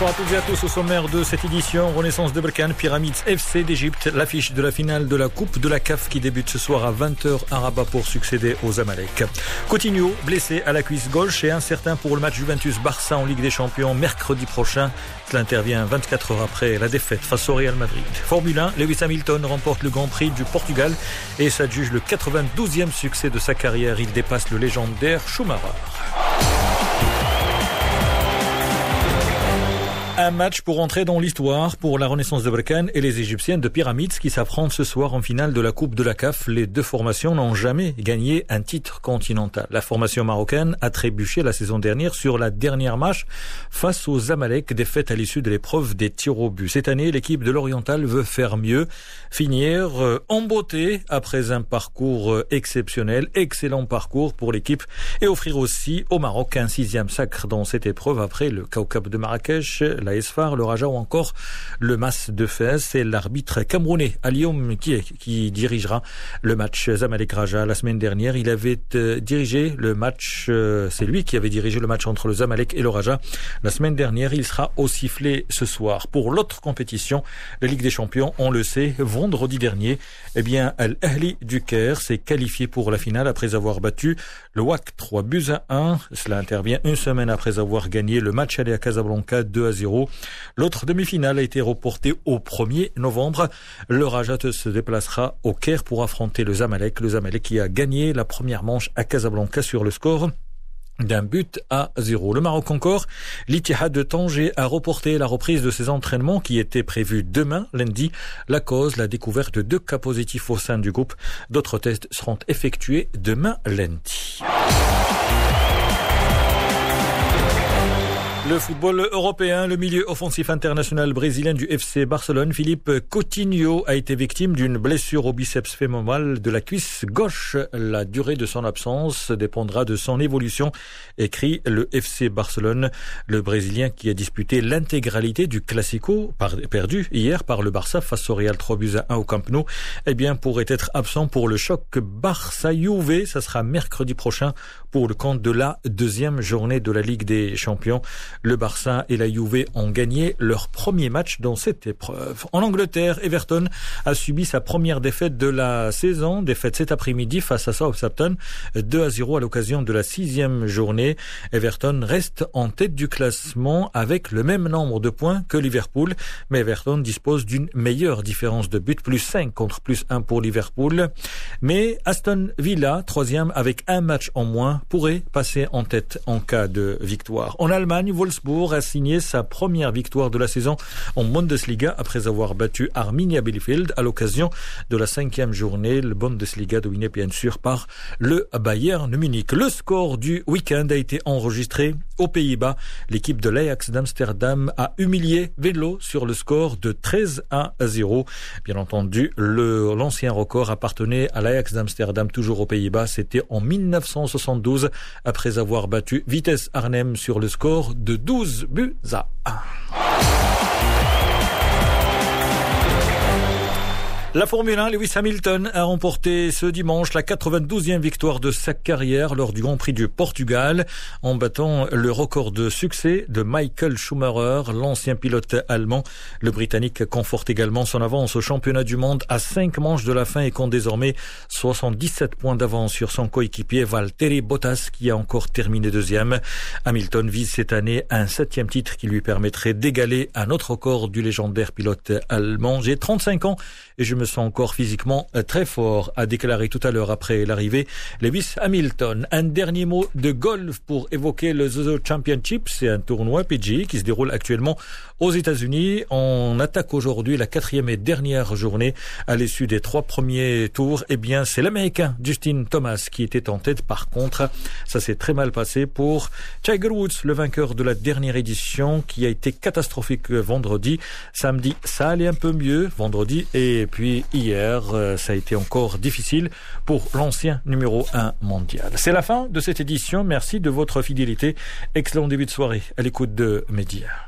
Bonsoir à toutes et à tous au sommaire de cette édition. Renaissance de Berkane, Pyramides FC d'Égypte, l'affiche de la finale de la Coupe de la CAF qui débute ce soir à 20h à Rabat pour succéder aux Amalek. Coutinho, blessé à la cuisse gauche et incertain pour le match Juventus-Barça en Ligue des Champions mercredi prochain. Cela intervient 24 heures après la défaite face au Real Madrid. Formule 1, Lewis Hamilton remporte le Grand Prix du Portugal et s'adjuge le 92e succès de sa carrière. Il dépasse le légendaire Schumacher. Un match pour entrer dans l'histoire pour la Renaissance de Berkane et les Égyptiennes de Pyramides qui s'affrontent ce soir en finale de la Coupe de la CAF. Les deux formations n'ont jamais gagné un titre continental. La formation marocaine a trébuché la saison dernière sur la dernière match face aux Amalek, défaite à l'issue de l'épreuve des tirs au but. Cette année, l'équipe de l'Oriental veut faire mieux, finir euh, en beauté après un parcours euh, exceptionnel, excellent parcours pour l'équipe et offrir aussi au Maroc un sixième sacre dans cette épreuve après le Kaukab de Marrakech, la Esfar, le Raja ou encore le Mas de Fès. C'est l'arbitre camerounais Alioum qui, qui dirigera le match Zamalek Raja. La semaine dernière, il avait euh, dirigé le match, euh, c'est lui qui avait dirigé le match entre le Zamalek et le Raja. La semaine dernière, il sera au sifflet ce soir. Pour l'autre compétition, la Ligue des Champions, on le sait, vendredi dernier, eh bien, Al-Ahli du Caire s'est qualifié pour la finale après avoir battu le WAC 3 buts à 1. Cela intervient une semaine après avoir gagné le match aller à Casablanca 2 à 0. L'autre demi-finale a été reportée au 1er novembre. Le Rajat se déplacera au Caire pour affronter le Zamalek. Le Zamalek qui a gagné la première manche à Casablanca sur le score d'un but à zéro. Le Maroc encore, l'Ittihad de Tanger a reporté la reprise de ses entraînements qui étaient prévus demain, lundi. La cause, la découverte de deux cas positifs au sein du groupe. D'autres tests seront effectués demain, lundi. Le football européen, le milieu offensif international brésilien du FC Barcelone, Philippe Coutinho, a été victime d'une blessure au biceps fémoral de la cuisse gauche. La durée de son absence dépendra de son évolution, écrit le FC Barcelone. Le Brésilien qui a disputé l'intégralité du Classico, perdu hier par le Barça face au Real 3 buts à 1 au Camp Nou, eh bien, pourrait être absent pour le choc Barça-Juve. Ça sera mercredi prochain pour le compte de la deuxième journée de la Ligue des Champions. Le Barça et la Juve ont gagné leur premier match dans cette épreuve. En Angleterre, Everton a subi sa première défaite de la saison, défaite cet après-midi face à Southampton, 2 à 0 à l'occasion de la sixième journée. Everton reste en tête du classement avec le même nombre de points que Liverpool, mais Everton dispose d'une meilleure différence de but, plus 5 contre plus 1 pour Liverpool. Mais Aston Villa, troisième avec un match en moins, pourrait passer en tête en cas de victoire. En Allemagne, Wolfsburg a signé sa première victoire de la saison en Bundesliga après avoir battu Arminia Bielefeld à l'occasion de la cinquième journée. Le Bundesliga dominé bien sûr par le Bayern Munich. Le score du week-end a été enregistré aux Pays-Bas. L'équipe de l'Ajax d'Amsterdam a humilié Vélo sur le score de 13 à 0. Bien entendu, l'ancien record appartenait à l'Ajax d'Amsterdam, toujours aux Pays-Bas. C'était en 1972 après avoir battu Vitesse Arnhem sur le score de 12 buts à 1. La Formule 1, Lewis Hamilton a remporté ce dimanche la 92e victoire de sa carrière lors du Grand Prix du Portugal en battant le record de succès de Michael Schumacher, l'ancien pilote allemand. Le Britannique conforte également son avance au championnat du monde à 5 manches de la fin et compte désormais 77 points d'avance sur son coéquipier Valtteri Bottas qui a encore terminé deuxième. Hamilton vise cette année un septième titre qui lui permettrait d'égaler un autre record du légendaire pilote allemand. J'ai 35 ans et je me sens encore physiquement euh, très fort, a déclaré tout à l'heure après l'arrivée Lewis Hamilton. Un dernier mot de golf pour évoquer le Zozo Championship. C'est un tournoi PG qui se déroule actuellement aux États-Unis. On attaque aujourd'hui la quatrième et dernière journée à l'issue des trois premiers tours. Eh bien, c'est l'Américain Justin Thomas qui était en tête. Par contre, ça s'est très mal passé pour Tiger Woods, le vainqueur de la dernière édition qui a été catastrophique vendredi. Samedi, ça allait un peu mieux vendredi et puis hier, euh, ça a été encore difficile pour l'ancien numéro 1 mondial. C'est la fin de cette édition. Merci de votre fidélité. Excellent début de soirée à l'écoute de Média.